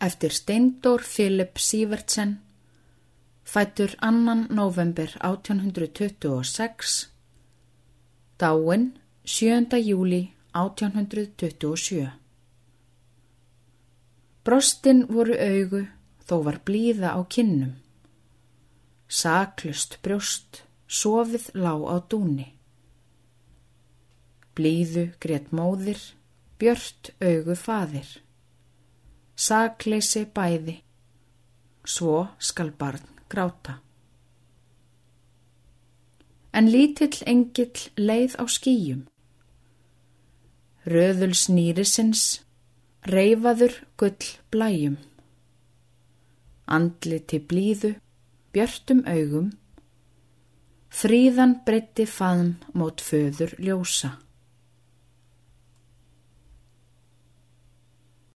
eftir Steindór Philip Sivertsen, fættur 2. november 1826, dáin 7. júli 1827. Brostin voru augu þó var blíða á kinnum. Saklust brjóst, sofið lág á dúni. Blíðu greitt móðir, björt augu faðir sakleysi bæði, svo skal barn gráta. En lítill engill leið á skýjum. Röðul snýrisins, reyfaður gull blæjum. Andli til blíðu, björtum augum, fríðan breytti faðm mót föður ljósa.